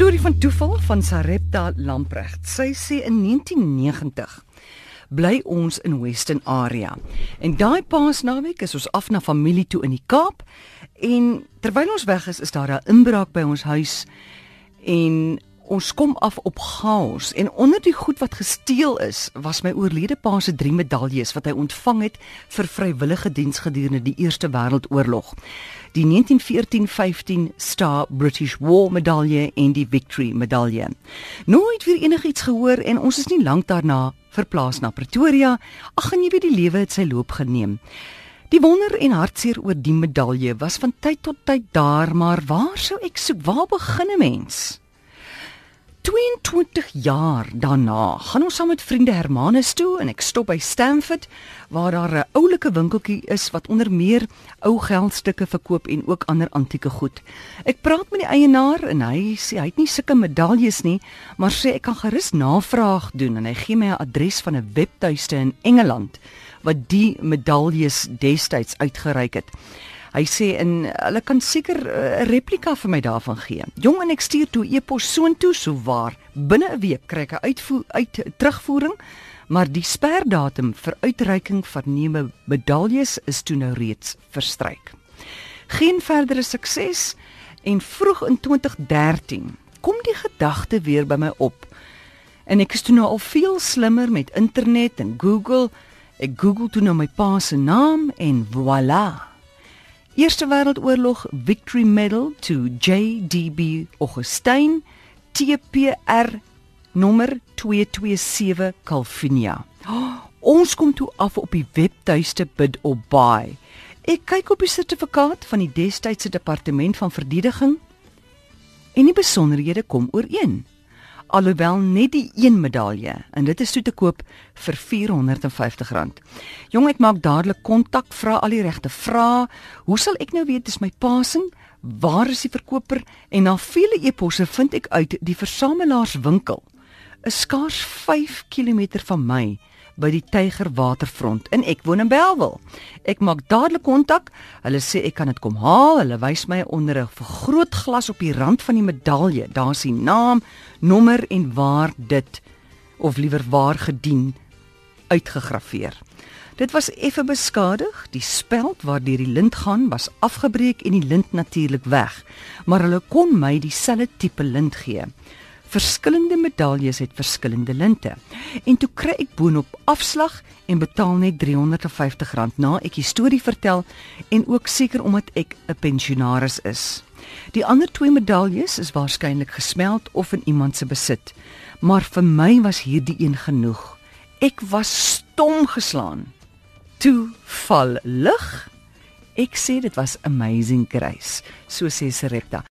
storie van toeval van Sarepta Lamprecht. Sy sê in 1990 bly ons in Western Area. En daai Paasnaweek is ons af na familie toe in die Kaap en terwyl ons weg is, is daar 'n inbraak by ons huis en ons kom af op chaos en onder die goed wat gesteel is was my oorlede pa se drie medaljes wat hy ontvang het vir vrywillige diens gedurende die Eerste Wêreldoorlog die 1914-15 Star British War medalje en die Victory medalje. Nooit weer enigiets gehoor en ons is nie lank daarna verplaas na Pretoria. Ag en jy weet die lewe het sy loop geneem. Die wonder en hartseer oor die medalje was van tyd tot tyd daar, maar waar sou ek soek? Waar begin 'n mens? 22 jaar daarna gaan ons saam met vriende Hermanus toe en ek stop by Stanford waar daar 'n oulike winkeltjie is wat onder meer ou geldstukke verkoop en ook ander antieke goed. Ek praat met die eienaar en hy sê hy het nie sulke medaljes nie, maar sê ek kan gerus navraag doen en hy gee my 'n adres van 'n webtuiste in Engeland wat die medaljes destyds uitgereik het. Hy sê en hulle kan seker eh, 'n uh, replika vir my daarvan gee. Jong en ek stuur toe e-pos soontoe so waar binne 'n week kry ek 'n uitvoer uit terugvoering, maar die sperdatum vir uitreiking van nuwe medaljes is toe nou reeds verstryk. Geen verdere sukses en vroeg in 2013 kom die gedagte weer by my op. En ek is toe nou al veel slimmer met internet en Google. Ek Google toe nou my pa se naam en voilà. Eerste Wêreldoorlog Victory Medal to JDB Augustine TPR nommer 227 Calvinia. Oh, ons kom toe af op die webtuiste bid op buy. Ek kyk op die sertifikaat van die destydse departement van verdediging en die besonderhede kom ooreen alhoewel net die een medalje en dit is toe te koop vir R450. Jong, ek maak dadelik kontak, vra al die regte vrae. Hoe sal ek nou weet dis my passing? Waar is die verkoper? En na vele eposse vind ek uit die versamelaarswinkel is skaars 5 km van my by die Tyger waterfront en ek woon in Belwel. Ek maak dadelik kontak. Hulle sê ek kan dit kom haal. Hulle wys my onder 'n vergrootglas op die rand van die medalje. Daar's die naam, nommer en waar dit of liewer waar gedien uitgegraveer. Dit was effe beskadig. Die speld waardeur die lint gaan was afgebreek en die lint natuurlik weg. Maar hulle kon my dieselfde tipe lint gee verskillende medaljes het verskillende linte. En toe kry ek boonop afslag en betaal net R350 na ek die storie vertel en ook seker omdat ek 'n pensionaris is. Die ander twee medaljes is waarskynlik gesmeld of in iemand se besit. Maar vir my was hierdie een genoeg. Ek was stom geslaan. Toe val lig. Ek sê dit was amazing grace, so sê Serepta.